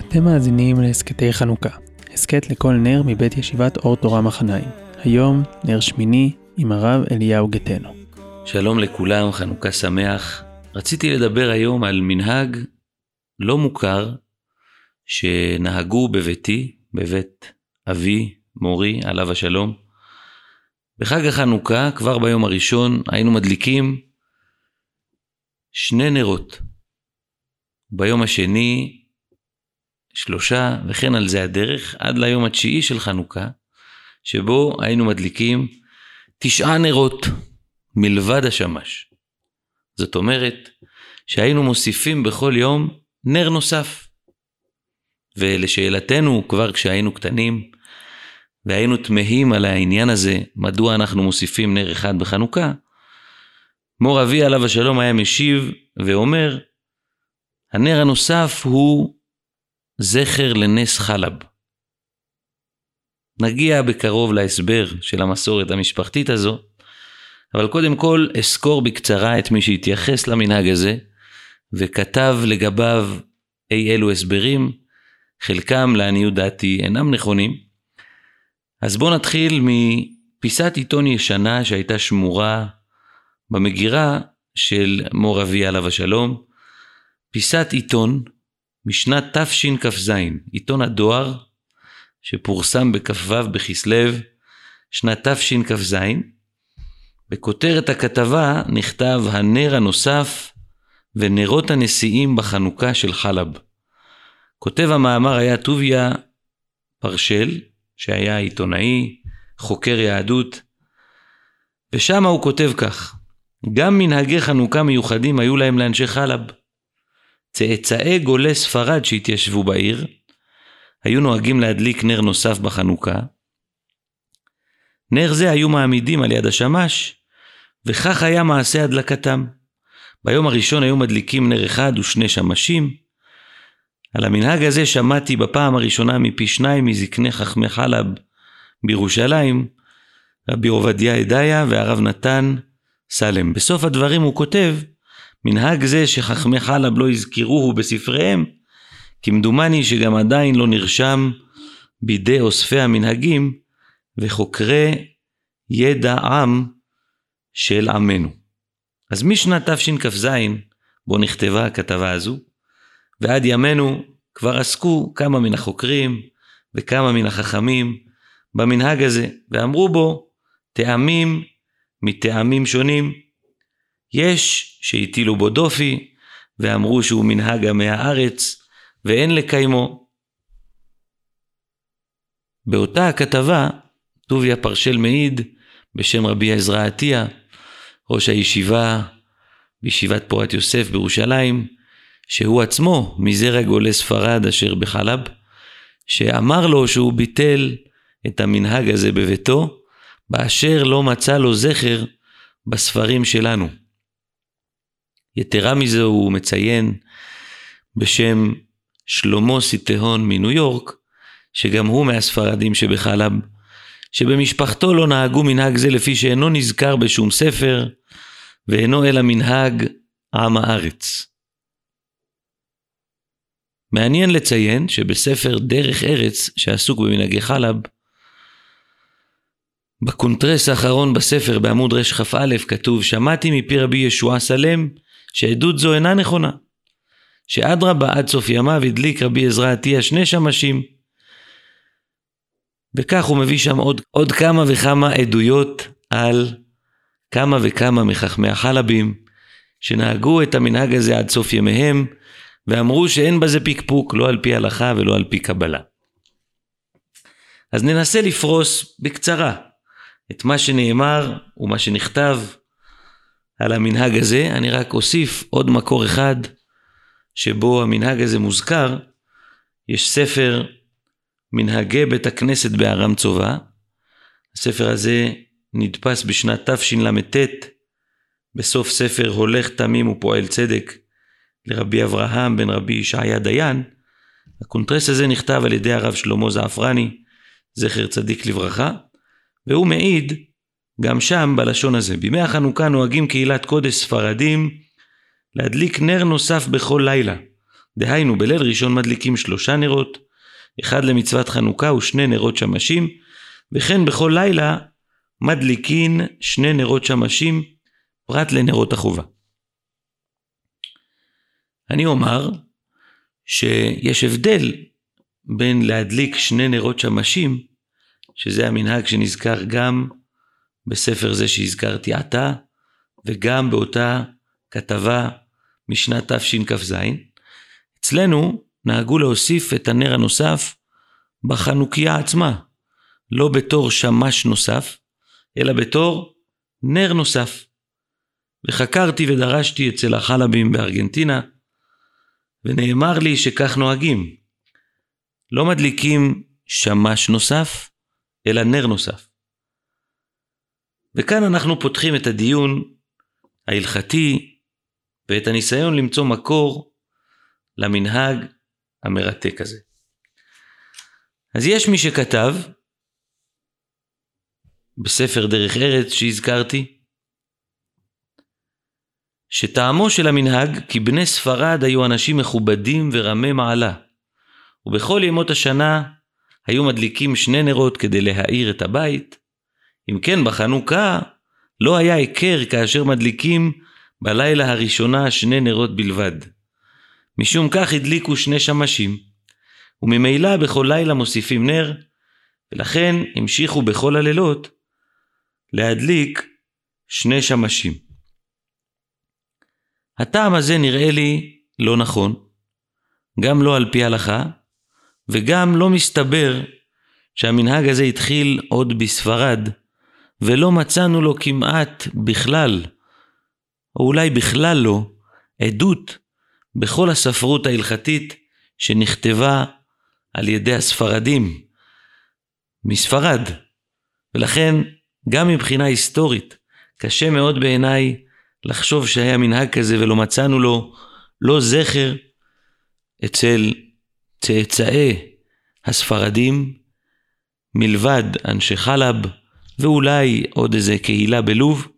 אתם מאזינים להסכתי חנוכה, הסכת לכל נר מבית ישיבת אור תורה מחניים. היום נר שמיני עם הרב אליהו גטנו. שלום לכולם, חנוכה שמח. רציתי לדבר היום על מנהג לא מוכר שנהגו בביתי, בבית אבי, מורי, עליו השלום. בחג החנוכה, כבר ביום הראשון, היינו מדליקים שני נרות. ביום השני, שלושה, וכן על זה הדרך, עד ליום התשיעי של חנוכה, שבו היינו מדליקים תשעה נרות מלבד השמש. זאת אומרת, שהיינו מוסיפים בכל יום נר נוסף. ולשאלתנו, כבר כשהיינו קטנים, והיינו תמהים על העניין הזה, מדוע אנחנו מוסיפים נר אחד בחנוכה, מור אבי עליו השלום היה משיב ואומר, הנר הנוסף הוא זכר לנס חלב. נגיע בקרוב להסבר של המסורת המשפחתית הזו, אבל קודם כל אסקור בקצרה את מי שהתייחס למנהג הזה, וכתב לגביו אי אלו הסברים, חלקם לעניות דעתי אינם נכונים. אז בואו נתחיל מפיסת עיתון ישנה שהייתה שמורה במגירה של מור אבי עליו השלום, פיסת עיתון משנת תשכ"ז, עיתון הדואר, שפורסם בכ"ו בכסלו שנת תשכ"ז, בכותרת הכתבה נכתב הנר הנוסף ונרות הנשיאים בחנוכה של חלב. כותב המאמר היה טוביה פרשל, שהיה עיתונאי, חוקר יהדות, ושם הוא כותב כך: גם מנהגי חנוכה מיוחדים היו להם לאנשי חלב. צאצאי גולי ספרד שהתיישבו בעיר, היו נוהגים להדליק נר נוסף בחנוכה. נר זה היו מעמידים על יד השמש, וכך היה מעשה הדלקתם. ביום הראשון היו מדליקים נר אחד ושני שמשים. על המנהג הזה שמעתי בפעם הראשונה מפי שניים מזקני חכמי חלב בירושלים, רבי עובדיה ידעיה והרב נתן סלם. בסוף הדברים הוא כותב, מנהג זה שחכמי חלב לא הזכירוהו בספריהם, כמדומני שגם עדיין לא נרשם בידי אוספי המנהגים וחוקרי ידע עם של עמנו. אז משנת תשכ"ז, בו נכתבה הכתבה הזו, ועד ימינו כבר עסקו כמה מן החוקרים וכמה מן החכמים במנהג הזה, ואמרו בו טעמים מטעמים שונים. יש שהטילו בו דופי ואמרו שהוא מנהג עמי הארץ ואין לקיימו. באותה הכתבה טוביה פרשל מעיד בשם רבי עזרא עטיה, ראש הישיבה בישיבת פורת יוסף בירושלים, שהוא עצמו מזרע גולי ספרד אשר בחלב, שאמר לו שהוא ביטל את המנהג הזה בביתו, באשר לא מצא לו זכר בספרים שלנו. יתרה מזה הוא מציין בשם שלמה סיטהון מניו יורק, שגם הוא מהספרדים שבחלב, שבמשפחתו לא נהגו מנהג זה לפי שאינו נזכר בשום ספר, ואינו אלא מנהג עם הארץ. מעניין לציין שבספר דרך ארץ, שעסוק במנהגי חלב, בקונטרס האחרון בספר בעמוד רכ"א כתוב שמעתי מפי רבי ישועה סלם שעדות זו אינה נכונה. שאדרבה עד סוף ימיו הדליק רבי עזרא עטיה שני שמשים. וכך הוא מביא שם עוד, עוד כמה וכמה עדויות על כמה וכמה מחכמי החלבים שנהגו את המנהג הזה עד סוף ימיהם ואמרו שאין בזה פקפוק לא על פי הלכה ולא על פי קבלה. אז ננסה לפרוס בקצרה את מה שנאמר ומה שנכתב על המנהג הזה, אני רק אוסיף עוד מקור אחד שבו המנהג הזה מוזכר, יש ספר מנהגי בית הכנסת בארם צובא, הספר הזה נדפס בשנת תשל"ט בסוף ספר הולך תמים ופועל צדק לרבי אברהם בן רבי ישעיה דיין, הקונטרס הזה נכתב על ידי הרב שלמה זעפרני, זכר צדיק לברכה, והוא מעיד גם שם בלשון הזה. בימי החנוכה נוהגים קהילת קודש ספרדים להדליק נר נוסף בכל לילה, דהיינו, בליל ראשון מדליקים שלושה נרות, אחד למצוות חנוכה ושני נרות שמשים, וכן בכל לילה מדליקין שני נרות שמשים, פרט לנרות החובה. אני אומר שיש הבדל בין להדליק שני נרות שמשים, שזה המנהג שנזכר גם בספר זה שהזכרתי עתה, וגם באותה כתבה משנת תשכ"ז. אצלנו נהגו להוסיף את הנר הנוסף בחנוכיה עצמה, לא בתור שמש נוסף, אלא בתור נר נוסף. וחקרתי ודרשתי אצל החלבים בארגנטינה, ונאמר לי שכך נוהגים. לא מדליקים שמש נוסף, אלא נר נוסף. וכאן אנחנו פותחים את הדיון ההלכתי ואת הניסיון למצוא מקור למנהג המרתק הזה. אז יש מי שכתב בספר דרך ארץ שהזכרתי, שטעמו של המנהג כי בני ספרד היו אנשים מכובדים ורמי מעלה, ובכל ימות השנה היו מדליקים שני נרות כדי להאיר את הבית, אם כן בחנוכה לא היה היכר כאשר מדליקים בלילה הראשונה שני נרות בלבד. משום כך הדליקו שני שמשים, וממילא בכל לילה מוסיפים נר, ולכן המשיכו בכל הלילות להדליק שני שמשים. הטעם הזה נראה לי לא נכון, גם לא על פי הלכה, וגם לא מסתבר שהמנהג הזה התחיל עוד בספרד, ולא מצאנו לו כמעט בכלל, או אולי בכלל לא, עדות בכל הספרות ההלכתית שנכתבה על ידי הספרדים מספרד. ולכן, גם מבחינה היסטורית, קשה מאוד בעיניי לחשוב שהיה מנהג כזה ולא מצאנו לו לא זכר אצל צאצאי הספרדים, מלבד אנשי חלב, ואולי עוד איזה קהילה בלוב,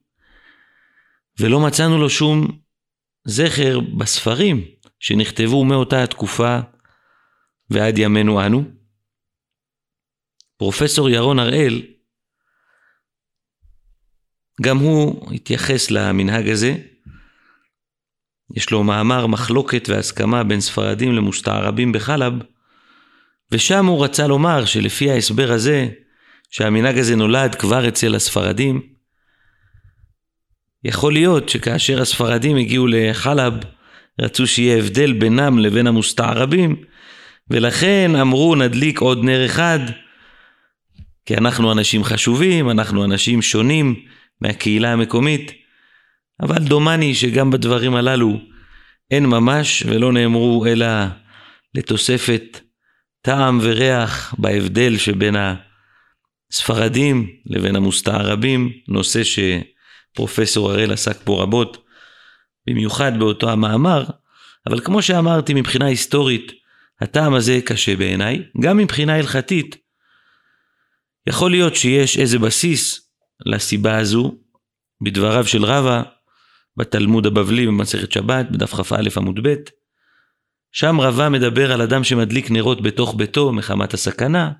ולא מצאנו לו שום זכר בספרים שנכתבו מאותה התקופה ועד ימינו אנו. פרופסור ירון הראל, גם הוא התייחס למנהג הזה. יש לו מאמר מחלוקת והסכמה בין ספרדים למוסתערבים בחלב, ושם הוא רצה לומר שלפי ההסבר הזה, שהמנהג הזה נולד כבר אצל הספרדים, יכול להיות שכאשר הספרדים הגיעו לחלב, רצו שיהיה הבדל בינם לבין המוסתערבים, ולכן אמרו נדליק עוד נר אחד, כי אנחנו אנשים חשובים, אנחנו אנשים שונים מהקהילה המקומית, אבל דומני שגם בדברים הללו אין ממש ולא נאמרו אלא לתוספת טעם וריח בהבדל שבין הספרדים לבין המוסתערבים, נושא שפרופסור הראל עסק בו רבות, במיוחד באותו המאמר, אבל כמו שאמרתי מבחינה היסטורית, הטעם הזה קשה בעיניי, גם מבחינה הלכתית. יכול להיות שיש איזה בסיס לסיבה הזו בדבריו של רבא בתלמוד הבבלי במסכת שבת בדף כ"א עמוד ב', שם רבה מדבר על אדם שמדליק נרות בתוך ביתו מחמת הסכנה.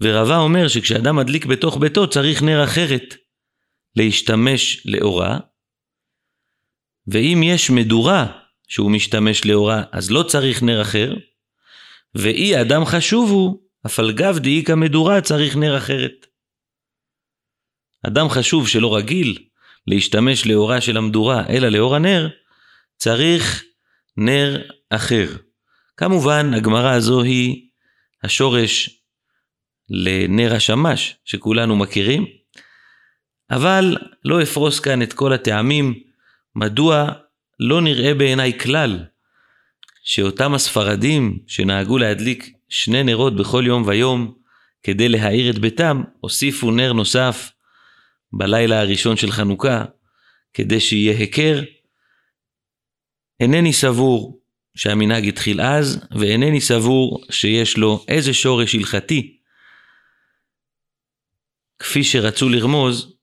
ורבה אומר שכשאדם מדליק בתוך ביתו צריך נר אחרת להשתמש לאורה, ואם יש מדורה שהוא משתמש לאורה אז לא צריך נר אחר, ואי אדם חשוב הוא, אף על גב דאיכא מדורה צריך נר אחרת. אדם חשוב שלא רגיל להשתמש לאורה של המדורה אלא לאור הנר, צריך נר אחר. כמובן, הגמרא הזו היא השורש לנר השמש שכולנו מכירים, אבל לא אפרוס כאן את כל הטעמים מדוע לא נראה בעיניי כלל שאותם הספרדים שנהגו להדליק שני נרות בכל יום ויום כדי להאיר את ביתם, הוסיפו נר נוסף בלילה הראשון של חנוכה, כדי שיהיה היכר אינני סבור שהמנהג התחיל אז, ואינני סבור שיש לו איזה שורש הלכתי, כפי שרצו לרמוז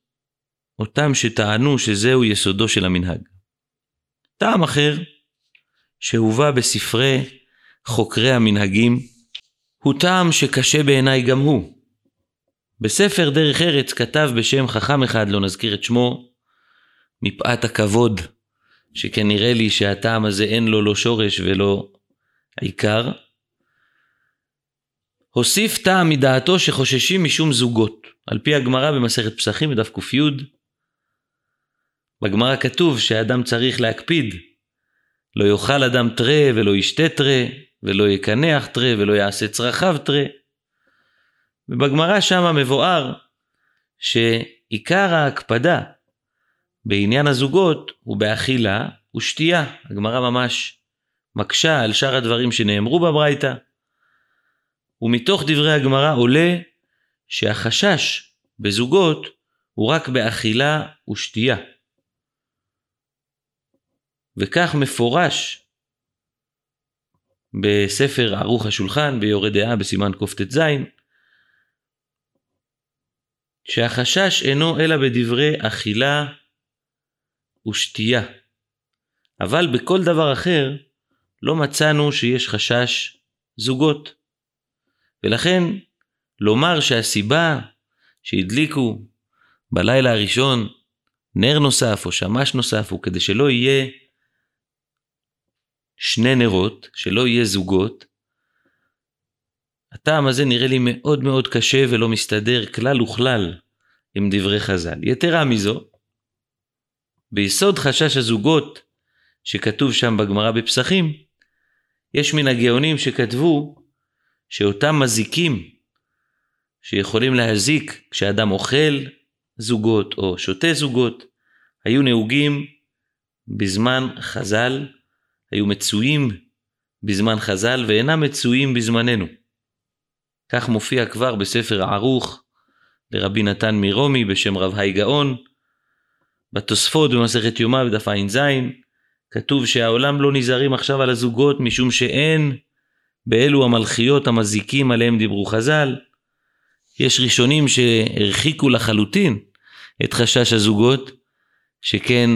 אותם שטענו שזהו יסודו של המנהג. טעם אחר, שהובא בספרי חוקרי המנהגים, הוא טעם שקשה בעיניי גם הוא. בספר דרך ארץ כתב בשם חכם אחד, לא נזכיר את שמו, מפאת הכבוד, שכן נראה לי שהטעם הזה אין לו לא שורש ולא העיקר, הוסיף טעם מדעתו שחוששים משום זוגות. על פי הגמרא במסכת פסחים בדף ק"י, בגמרא כתוב שהאדם צריך להקפיד, לא יאכל אדם תרה ולא ישתה תרה, ולא יקנח תרה ולא יעשה צרכיו תרה. ובגמרא שמה מבואר שעיקר ההקפדה בעניין הזוגות הוא באכילה ושתייה. הגמרא ממש מקשה על שאר הדברים שנאמרו בברייתא. ומתוך דברי הגמרא עולה שהחשש בזוגות הוא רק באכילה ושתייה. וכך מפורש בספר ערוך השולחן ביורה דעה בסימן קט"ז שהחשש אינו אלא בדברי אכילה ושתייה. אבל בכל דבר אחר לא מצאנו שיש חשש זוגות. ולכן לומר שהסיבה שהדליקו בלילה הראשון נר נוסף או שמש נוסף הוא כדי שלא יהיה שני נרות, שלא יהיה זוגות, הטעם הזה נראה לי מאוד מאוד קשה ולא מסתדר כלל וכלל עם דברי חז"ל. יתרה מזו, ביסוד חשש הזוגות שכתוב שם בגמרא בפסחים, יש מן הגאונים שכתבו שאותם מזיקים שיכולים להזיק כשאדם אוכל זוגות או שותה זוגות, היו נהוגים בזמן חז"ל, היו מצויים בזמן חז"ל ואינם מצויים בזמננו. כך מופיע כבר בספר ערוך לרבי נתן מרומי בשם רב היי גאון. בתוספות במסכת יומא בדף ע"ז כתוב שהעולם לא נזהרים עכשיו על הזוגות משום שאין באלו המלכיות המזיקים עליהם דיברו חז"ל. יש ראשונים שהרחיקו לחלוטין את חשש הזוגות, שכן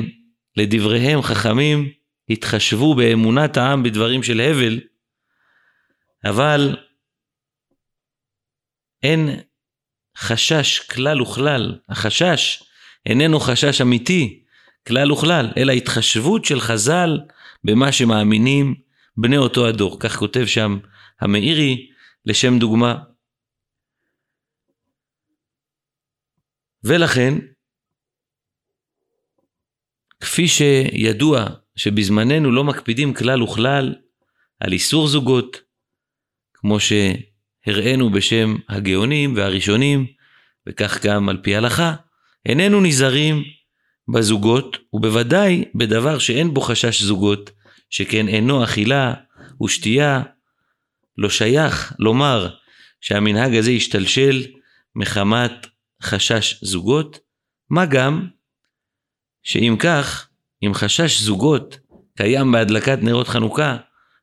לדבריהם חכמים התחשבו באמונת העם בדברים של הבל, אבל אין חשש כלל וכלל, החשש איננו חשש אמיתי כלל וכלל, אלא התחשבות של חז"ל במה שמאמינים בני אותו הדור. כך כותב שם המאירי לשם דוגמה. ולכן, כפי שידוע שבזמננו לא מקפידים כלל וכלל על איסור זוגות, כמו שהראינו בשם הגאונים והראשונים, וכך גם על פי הלכה, איננו נזהרים בזוגות, ובוודאי בדבר שאין בו חשש זוגות, שכן אינו אכילה ושתייה, לא שייך לומר שהמנהג הזה השתלשל מחמת חשש זוגות, מה גם שאם כך, אם חשש זוגות קיים בהדלקת נרות חנוכה,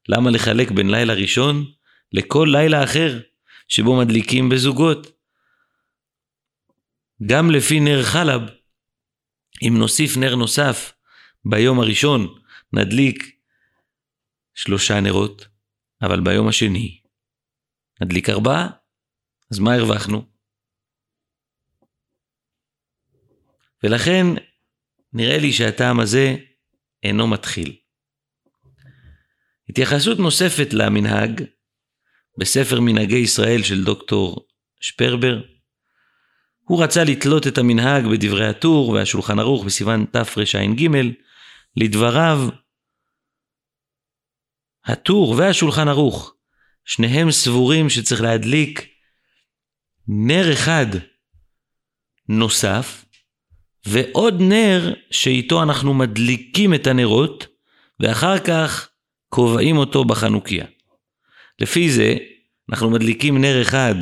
למה לחלק בין לילה ראשון לכל לילה אחר שבו מדליקים בזוגות? גם לפי נר חלב, אם נוסיף נר נוסף ביום הראשון, נדליק שלושה נרות, אבל ביום השני נדליק ארבעה, אז מה הרווחנו? ולכן נראה לי שהטעם הזה אינו מתחיל. התייחסות נוספת למנהג בספר מנהגי ישראל של דוקטור שפרבר, הוא רצה לתלות את המנהג בדברי הטור והשולחן ערוך בסיוון תרע"ג, לדבריו הטור והשולחן ערוך, שניהם סבורים שצריך להדליק נר אחד נוסף, ועוד נר שאיתו אנחנו מדליקים את הנרות, ואחר כך קובעים אותו בחנוכיה. לפי זה, אנחנו מדליקים נר אחד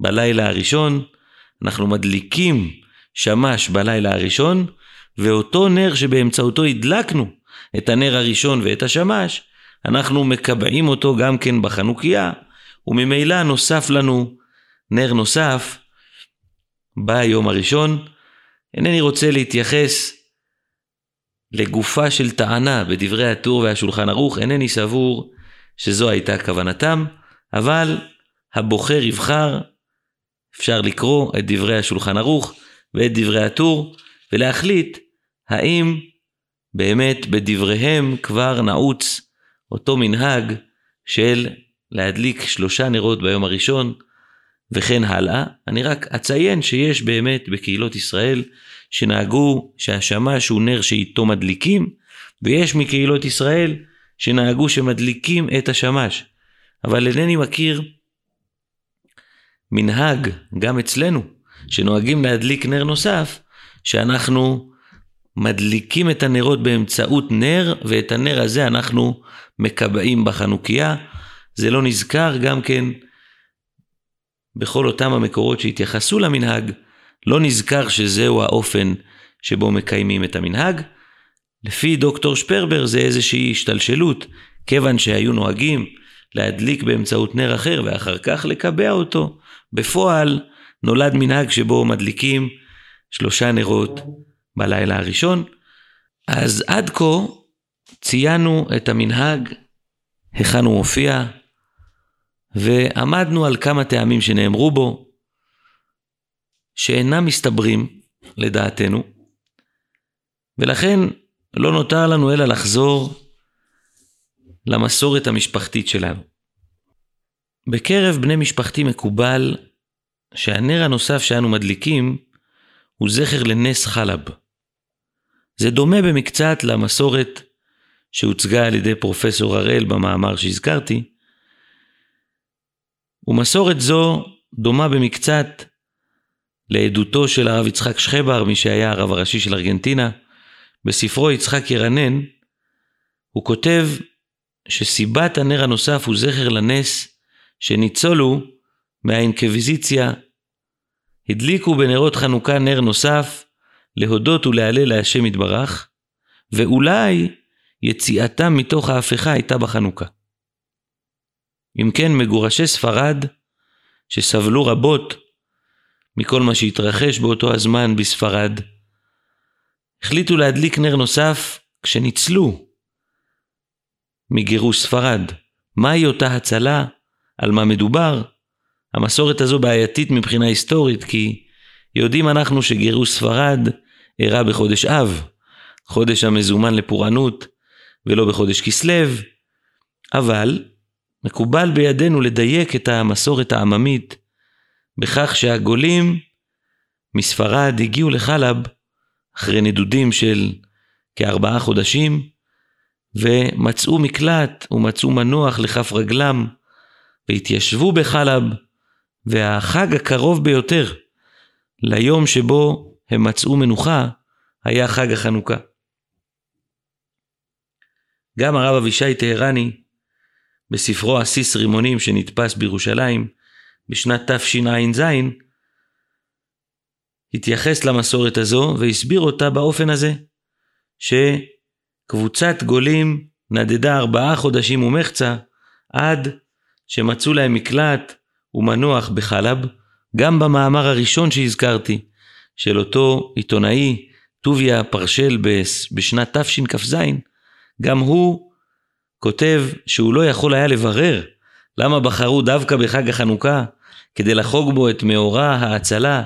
בלילה הראשון, אנחנו מדליקים שמש בלילה הראשון, ואותו נר שבאמצעותו הדלקנו את הנר הראשון ואת השמש, אנחנו מקבעים אותו גם כן בחנוכיה, וממילא נוסף לנו נר נוסף ביום הראשון. אינני רוצה להתייחס לגופה של טענה בדברי הטור והשולחן ערוך, אינני סבור שזו הייתה כוונתם, אבל הבוחר יבחר, אפשר לקרוא את דברי השולחן ערוך ואת דברי הטור, ולהחליט האם באמת בדבריהם כבר נעוץ אותו מנהג של להדליק שלושה נרות ביום הראשון וכן הלאה. אני רק אציין שיש באמת בקהילות ישראל שנהגו שהשמש הוא נר שאיתו מדליקים, ויש מקהילות ישראל שנהגו שמדליקים את השמש. אבל אינני מכיר מנהג, גם אצלנו, שנוהגים להדליק נר נוסף, שאנחנו מדליקים את הנרות באמצעות נר, ואת הנר הזה אנחנו מקבעים בחנוכיה. זה לא נזכר גם כן בכל אותם המקורות שהתייחסו למנהג, לא נזכר שזהו האופן שבו מקיימים את המנהג. לפי דוקטור שפרבר זה איזושהי השתלשלות, כיוון שהיו נוהגים להדליק באמצעות נר אחר ואחר כך לקבע אותו. בפועל נולד מנהג שבו מדליקים שלושה נרות בלילה הראשון. אז עד כה ציינו את המנהג, היכן הוא מופיע, ועמדנו על כמה טעמים שנאמרו בו, שאינם מסתברים לדעתנו, ולכן לא נותר לנו אלא לחזור למסורת המשפחתית שלנו. בקרב בני משפחתי מקובל שהנר הנוסף שאנו מדליקים הוא זכר לנס חלב. זה דומה במקצת למסורת שהוצגה על ידי פרופסור הראל במאמר שהזכרתי, ומסורת זו דומה במקצת לעדותו של הרב יצחק שחבר, מי שהיה הרב הראשי של ארגנטינה. בספרו יצחק ירנן, הוא כותב שסיבת הנר הנוסף הוא זכר לנס שניצולו מהאינקוויזיציה, הדליקו בנרות חנוכה נר נוסף להודות ולהלל להשם יתברך, ואולי יציאתם מתוך ההפכה הייתה בחנוכה. אם כן, מגורשי ספרד, שסבלו רבות מכל מה שהתרחש באותו הזמן בספרד, החליטו להדליק נר נוסף כשניצלו מגירוש ספרד. מהי אותה הצלה? על מה מדובר? המסורת הזו בעייתית מבחינה היסטורית, כי יודעים אנחנו שגירוש ספרד אירע בחודש אב, חודש המזומן לפורענות, ולא בחודש כסלו, אבל מקובל בידינו לדייק את המסורת העממית בכך שהגולים מספרד הגיעו לחלב אחרי נדודים של כארבעה חודשים ומצאו מקלט ומצאו מנוח לכף רגלם והתיישבו בחלב והחג הקרוב ביותר ליום שבו הם מצאו מנוחה היה חג החנוכה. גם הרב אבישי טהרני בספרו עסיס רימונים שנדפס בירושלים בשנת תשע"ז, התייחס למסורת הזו והסביר אותה באופן הזה, שקבוצת גולים נדדה ארבעה חודשים ומחצה עד שמצאו להם מקלט ומנוח בחלב, גם במאמר הראשון שהזכרתי, של אותו עיתונאי טוביה פרשל בשנת תשכ"ז, גם הוא כותב שהוא לא יכול היה לברר למה בחרו דווקא בחג החנוכה כדי לחוג בו את מאורע ההצלה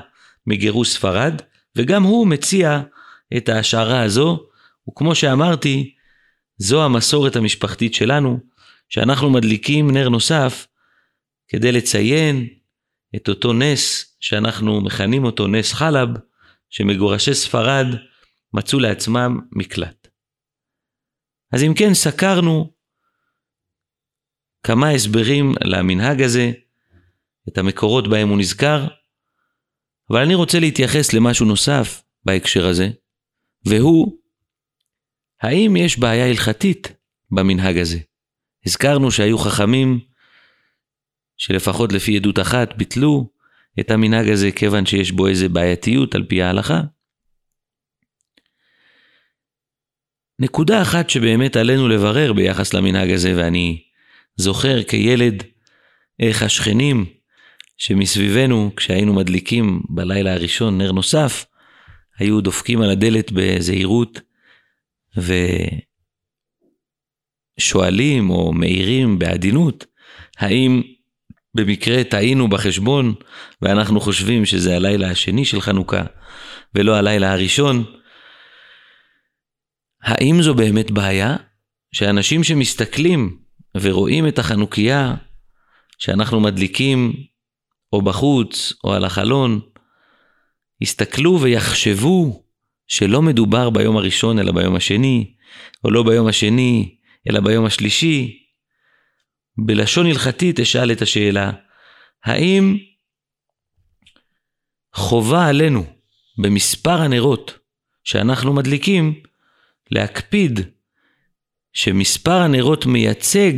מגירוש ספרד, וגם הוא מציע את ההשערה הזו, וכמו שאמרתי, זו המסורת המשפחתית שלנו, שאנחנו מדליקים נר נוסף כדי לציין את אותו נס שאנחנו מכנים אותו נס חלב, שמגורשי ספרד מצאו לעצמם מקלט. אז אם כן, סקרנו כמה הסברים למנהג הזה, את המקורות בהם הוא נזכר, אבל אני רוצה להתייחס למשהו נוסף בהקשר הזה, והוא, האם יש בעיה הלכתית במנהג הזה? הזכרנו שהיו חכמים שלפחות לפי עדות אחת ביטלו את המנהג הזה כיוון שיש בו איזה בעייתיות על פי ההלכה. נקודה אחת שבאמת עלינו לברר ביחס למנהג הזה, ואני זוכר כילד איך השכנים שמסביבנו, כשהיינו מדליקים בלילה הראשון נר נוסף, היו דופקים על הדלת בזהירות ושואלים או מעירים בעדינות, האם במקרה טעינו בחשבון ואנחנו חושבים שזה הלילה השני של חנוכה ולא הלילה הראשון, האם זו באמת בעיה שאנשים שמסתכלים ורואים את החנוכיה שאנחנו מדליקים או בחוץ או על החלון, יסתכלו ויחשבו שלא מדובר ביום הראשון אלא ביום השני, או לא ביום השני אלא ביום השלישי. בלשון הלכתית אשאל את השאלה, האם חובה עלינו במספר הנרות שאנחנו מדליקים להקפיד שמספר הנרות מייצג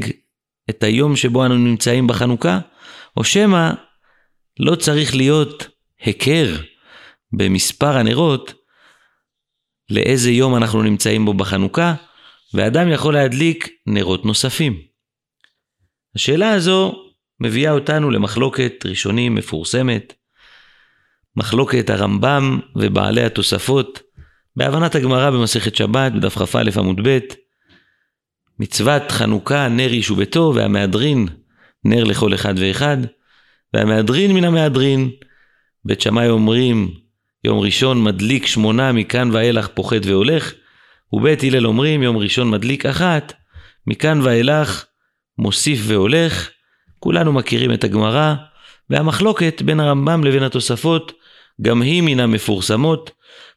את היום שבו אנו נמצאים בחנוכה, או שמא לא צריך להיות היכר במספר הנרות לאיזה יום אנחנו נמצאים בו בחנוכה, ואדם יכול להדליק נרות נוספים. השאלה הזו מביאה אותנו למחלוקת ראשונים מפורסמת, מחלוקת הרמב"ם ובעלי התוספות, בהבנת הגמרא במסכת שבת, בדף כ"א עמוד ב', מצוות חנוכה נר איש וביתו, והמהדרין נר לכל אחד ואחד, והמהדרין מן המהדרין. בית שמאי אומרים, יום ראשון מדליק שמונה, מכאן ואילך פוחת והולך, ובית הלל אומרים, יום ראשון מדליק אחת, מכאן ואילך מוסיף והולך. כולנו מכירים את הגמרא, והמחלוקת בין הרמב"ם לבין התוספות, גם היא מן המפורסמות.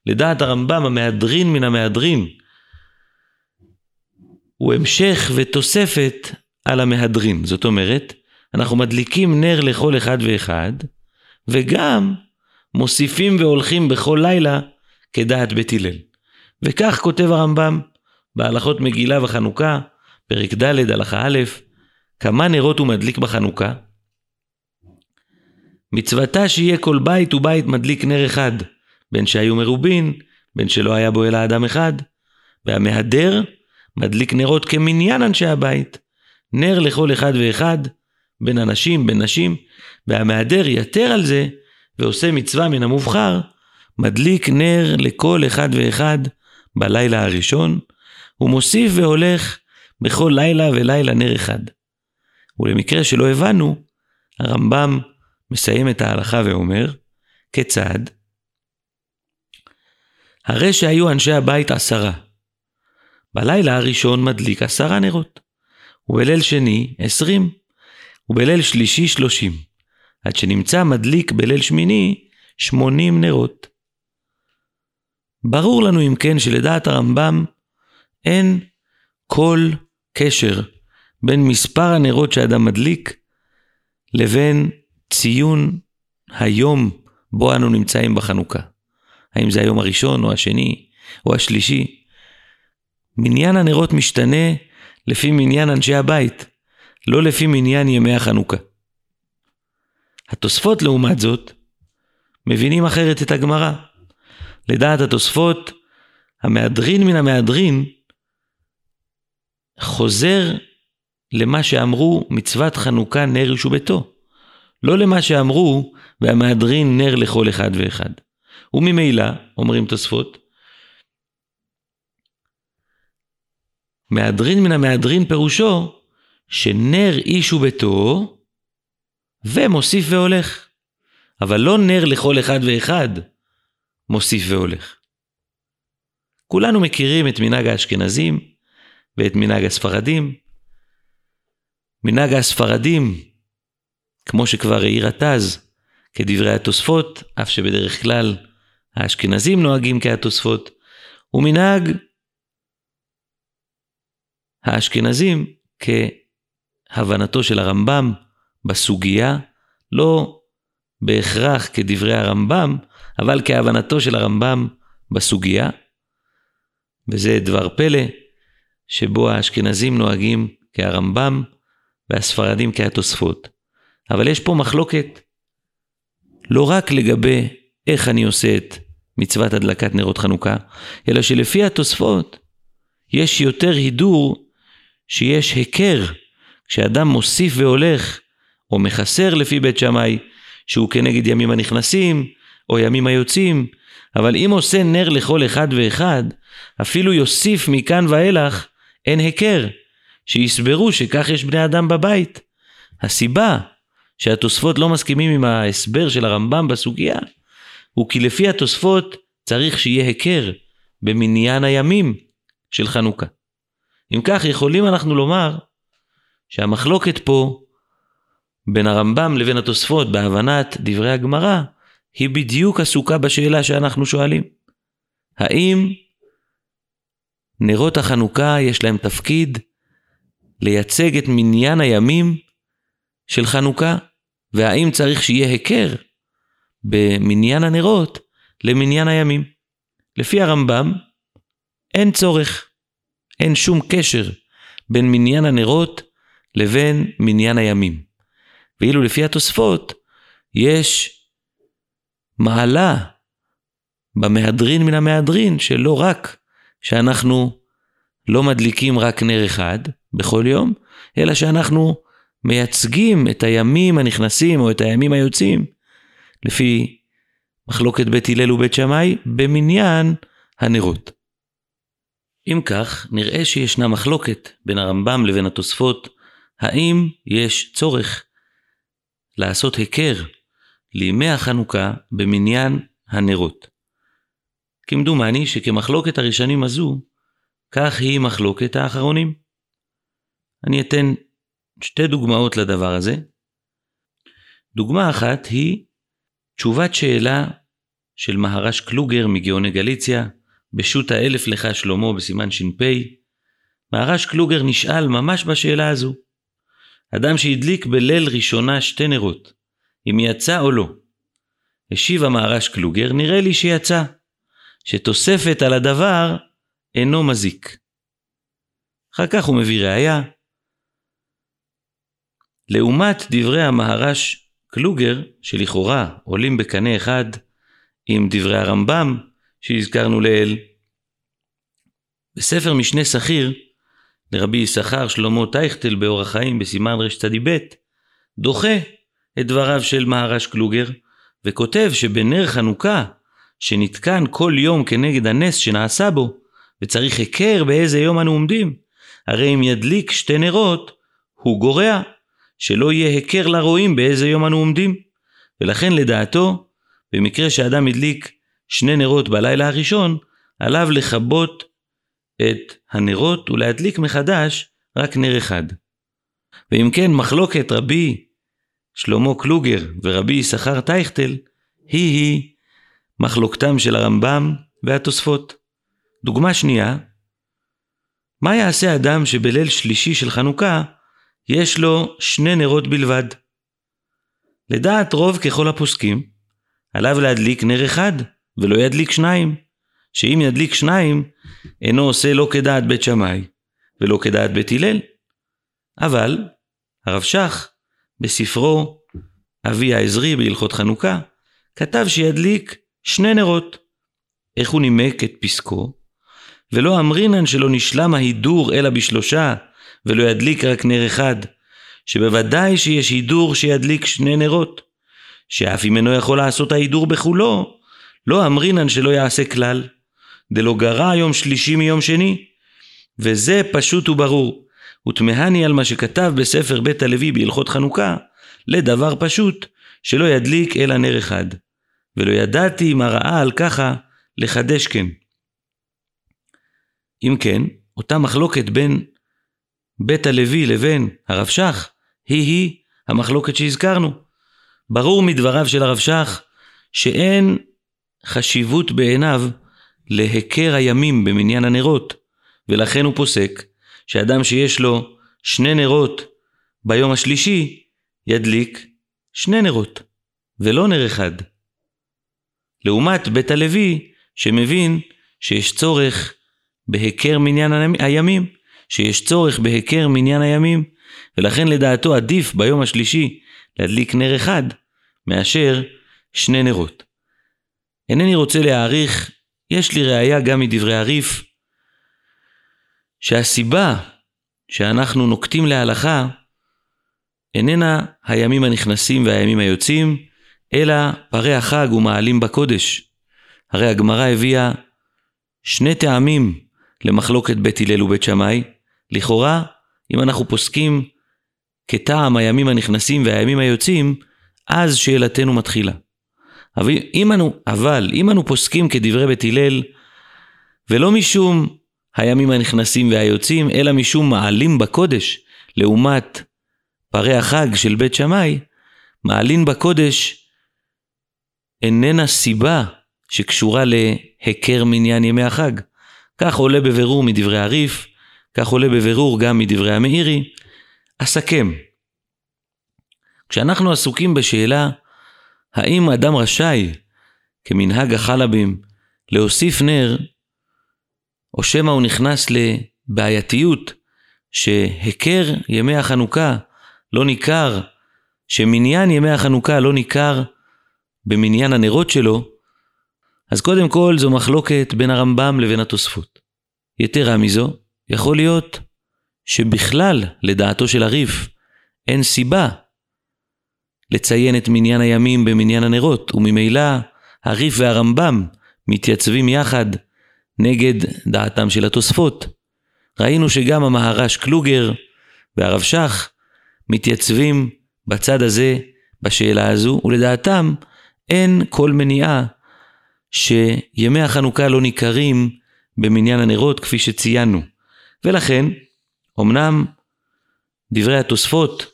לדעת הרמב"ם, המהדרין מן המהדרין, הוא המשך ותוספת על המהדרין. זאת אומרת, אנחנו מדליקים נר לכל אחד ואחד, וגם מוסיפים והולכים בכל לילה כדעת בית הלל. וכך כותב הרמב"ם בהלכות מגילה וחנוכה, פרק ד' הלכה א', כמה נרות הוא מדליק בחנוכה? מצוותה שיהיה כל בית ובית מדליק נר אחד, בין שהיו מרובין, בין שלא היה בו אלא אדם אחד, והמהדר מדליק נרות כמניין אנשי הבית, נר לכל אחד ואחד, בין אנשים, בין נשים, והמהדר יתר על זה, ועושה מצווה מן המובחר, מדליק נר לכל אחד ואחד בלילה הראשון, ומוסיף והולך בכל לילה ולילה נר אחד. ולמקרה שלא הבנו, הרמב"ם מסיים את ההלכה ואומר, כיצד? הרי שהיו אנשי הבית עשרה. בלילה הראשון מדליק עשרה נרות, ובליל שני עשרים, ובליל שלישי שלושים, עד שנמצא מדליק בליל שמיני שמונים נרות. ברור לנו אם כן שלדעת הרמב"ם אין כל קשר בין מספר הנרות שאדם מדליק לבין ציון היום בו אנו נמצאים בחנוכה. האם זה היום הראשון או השני או השלישי. מניין הנרות משתנה לפי מניין אנשי הבית, לא לפי מניין ימי החנוכה. התוספות לעומת זאת, מבינים אחרת את הגמרא. לדעת התוספות, המהדרין מן המהדרין חוזר למה שאמרו מצוות חנוכה נר איש וביתו, לא למה שאמרו והמהדרין נר לכל אחד ואחד. וממילא, אומרים תוספות, מהדרין מן המהדרין פירושו שנר איש וביתו ומוסיף והולך. אבל לא נר לכל אחד ואחד מוסיף והולך. כולנו מכירים את מנהג האשכנזים ואת מנהג הספרדים. מנהג הספרדים, כמו שכבר העיר התז, כדברי התוספות, אף שבדרך כלל האשכנזים נוהגים כהתוספות, ומנהג האשכנזים כהבנתו של הרמב"ם בסוגיה, לא בהכרח כדברי הרמב"ם, אבל כהבנתו של הרמב"ם בסוגיה, וזה דבר פלא, שבו האשכנזים נוהגים כהרמב"ם והספרדים כהתוספות. אבל יש פה מחלוקת לא רק לגבי איך אני עושה את מצוות הדלקת נרות חנוכה, אלא שלפי התוספות יש יותר הידור שיש היכר כשאדם מוסיף והולך, או מחסר לפי בית שמאי, שהוא כנגד ימים הנכנסים, או ימים היוצאים, אבל אם עושה נר לכל אחד ואחד, אפילו יוסיף מכאן ואילך, אין היכר, שיסברו שכך יש בני אדם בבית. הסיבה שהתוספות לא מסכימים עם ההסבר של הרמב"ם בסוגיה, הוא כי לפי התוספות צריך שיהיה היכר במניין הימים של חנוכה. אם כך, יכולים אנחנו לומר שהמחלוקת פה בין הרמב"ם לבין התוספות בהבנת דברי הגמרא, היא בדיוק עסוקה בשאלה שאנחנו שואלים. האם נרות החנוכה יש להם תפקיד לייצג את מניין הימים של חנוכה, והאם צריך שיהיה היכר במניין הנרות למניין הימים. לפי הרמב"ם, אין צורך, אין שום קשר בין מניין הנרות לבין מניין הימים. ואילו לפי התוספות, יש מעלה במהדרין מן המהדרין, שלא רק שאנחנו לא מדליקים רק נר אחד בכל יום, אלא שאנחנו מייצגים את הימים הנכנסים או את הימים היוצאים, לפי מחלוקת בית הלל ובית שמאי, במניין הנרות. אם כך, נראה שישנה מחלוקת בין הרמב"ם לבין התוספות, האם יש צורך לעשות היכר לימי החנוכה במניין הנרות. כמדומני שכמחלוקת הראשונים הזו, כך היא מחלוקת האחרונים. אני אתן שתי דוגמאות לדבר הזה. דוגמה אחת היא תשובת שאלה של מהר"ש קלוגר מגאוני גליציה, בשו"ת האלף לך שלמה בסימן ש"פ. מהר"ש קלוגר נשאל ממש בשאלה הזו. אדם שהדליק בליל ראשונה שתי נרות, אם יצא או לא. השיב המהר"ש קלוגר, נראה לי שיצא, שתוספת על הדבר אינו מזיק. אחר כך הוא מביא ראיה. לעומת דברי המהר"ש קלוגר, שלכאורה עולים בקנה אחד עם דברי הרמב"ם שהזכרנו לעיל, בספר משנה שכיר, לרבי יששכר שלמה טייכטל באורח חיים בסימן רצ"ב, דוחה את דבריו של מהר"ש קלוגר, וכותב שבנר חנוכה, שנתקן כל יום כנגד הנס שנעשה בו, וצריך היכר באיזה יום אנו עומדים, הרי אם ידליק שתי נרות, הוא גורע, שלא יהיה היכר לרועים באיזה יום אנו עומדים. ולכן לדעתו, במקרה שאדם הדליק שני נרות בלילה הראשון, עליו לכבות את הנרות ולהדליק מחדש רק נר אחד. ואם כן, מחלוקת רבי שלמה קלוגר ורבי יששכר טייכטל, היא-היא מחלוקתם של הרמב"ם והתוספות. דוגמה שנייה, מה יעשה אדם שבליל שלישי של חנוכה יש לו שני נרות בלבד? לדעת רוב ככל הפוסקים, עליו להדליק נר אחד ולא ידליק שניים. שאם ידליק שניים, אינו עושה לא כדעת בית שמאי, ולא כדעת בית הלל. אבל, הרב שך, בספרו אבי העזרי בהלכות חנוכה, כתב שידליק שני נרות. איך הוא נימק את פסקו? ולא אמרינן שלא נשלם ההידור אלא בשלושה, ולא ידליק רק נר אחד, שבוודאי שיש הידור שידליק שני נרות, שאף אם אינו יכול לעשות ההידור בכולו, לא אמרינן שלא יעשה כלל. דלא גרע יום שלישי מיום שני. וזה פשוט וברור. ותמהני על מה שכתב בספר בית הלוי בהלכות חנוכה, לדבר פשוט, שלא ידליק אלא נר אחד. ולא ידעתי מה ראה על ככה לחדש כן. אם כן, אותה מחלוקת בין בית הלוי לבין הרב שך, היא-היא המחלוקת שהזכרנו. ברור מדבריו של הרב שך שאין חשיבות בעיניו להיכר הימים במניין הנרות, ולכן הוא פוסק שאדם שיש לו שני נרות ביום השלישי, ידליק שני נרות, ולא נר אחד. לעומת בית הלוי, שמבין שיש צורך בהיכר מניין הימים, שיש צורך בהיכר מניין הימים, ולכן לדעתו עדיף ביום השלישי להדליק נר אחד, מאשר שני נרות. אינני רוצה להעריך יש לי ראייה גם מדברי הריף, שהסיבה שאנחנו נוקטים להלכה איננה הימים הנכנסים והימים היוצאים, אלא פרי החג ומעלים בקודש. הרי הגמרא הביאה שני טעמים למחלוקת בית הלל ובית שמאי. לכאורה, אם אנחנו פוסקים כטעם הימים הנכנסים והימים היוצאים, אז שאלתנו מתחילה. אבל אם אנו, אבל אם אנו פוסקים כדברי בית הלל, ולא משום הימים הנכנסים והיוצאים, אלא משום מעלים בקודש, לעומת פרי החג של בית שמאי, מעלין בקודש איננה סיבה שקשורה להיכר מניין ימי החג. כך עולה בבירור מדברי הריף, כך עולה בבירור גם מדברי המאירי. אסכם. כשאנחנו עסוקים בשאלה האם אדם רשאי, כמנהג החלבים, להוסיף נר, או שמא הוא נכנס לבעייתיות שהיכר ימי החנוכה לא ניכר, שמניין ימי החנוכה לא ניכר במניין הנרות שלו, אז קודם כל זו מחלוקת בין הרמב"ם לבין התוספות. יתרה מזו, יכול להיות שבכלל, לדעתו של הריף, אין סיבה לציין את מניין הימים במניין הנרות, וממילא הריף והרמב"ם מתייצבים יחד נגד דעתם של התוספות. ראינו שגם המהר"ש קלוגר והרב שך מתייצבים בצד הזה בשאלה הזו, ולדעתם אין כל מניעה שימי החנוכה לא ניכרים במניין הנרות כפי שציינו. ולכן, אמנם דברי התוספות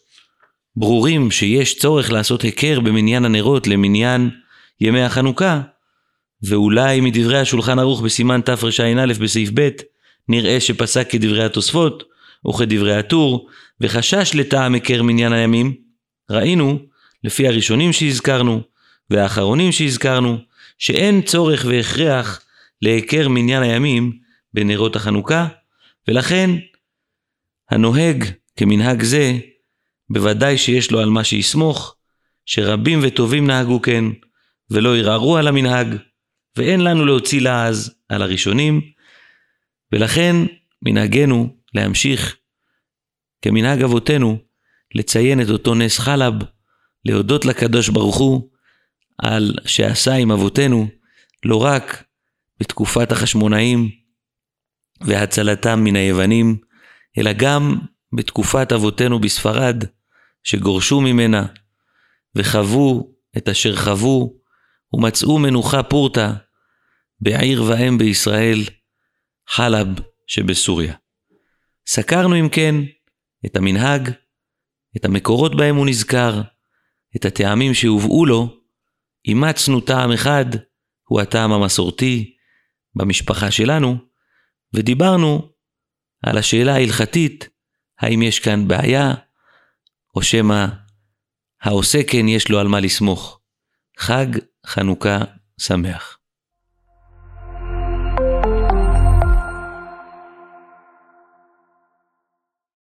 ברורים שיש צורך לעשות היכר במניין הנרות למניין ימי החנוכה, ואולי מדברי השולחן ערוך בסימן תרע"א בסעיף ב' נראה שפסק כדברי התוספות, וכדברי הטור, וחשש לטעם היכר מניין הימים, ראינו, לפי הראשונים שהזכרנו, והאחרונים שהזכרנו, שאין צורך והכרח להיכר מניין הימים בנרות החנוכה, ולכן הנוהג כמנהג זה, בוודאי שיש לו על מה שיסמוך, שרבים וטובים נהגו כן, ולא ערערו על המנהג, ואין לנו להוציא לעז על הראשונים, ולכן מנהגנו להמשיך כמנהג אבותינו לציין את אותו נס חלב, להודות לקדוש ברוך הוא על שעשה עם אבותינו, לא רק בתקופת החשמונאים והצלתם מן היוונים, אלא גם בתקופת אבותינו בספרד, שגורשו ממנה, וחוו את אשר חוו, ומצאו מנוחה פורתא בעיר ואם בישראל, חלב שבסוריה. סקרנו אם כן את המנהג, את המקורות בהם הוא נזכר, את הטעמים שהובאו לו, אימצנו טעם אחד, הוא הטעם המסורתי, במשפחה שלנו, ודיברנו על השאלה ההלכתית, האם יש כאן בעיה, או שמא העושה כן יש לו על מה לסמוך. חג חנוכה שמח.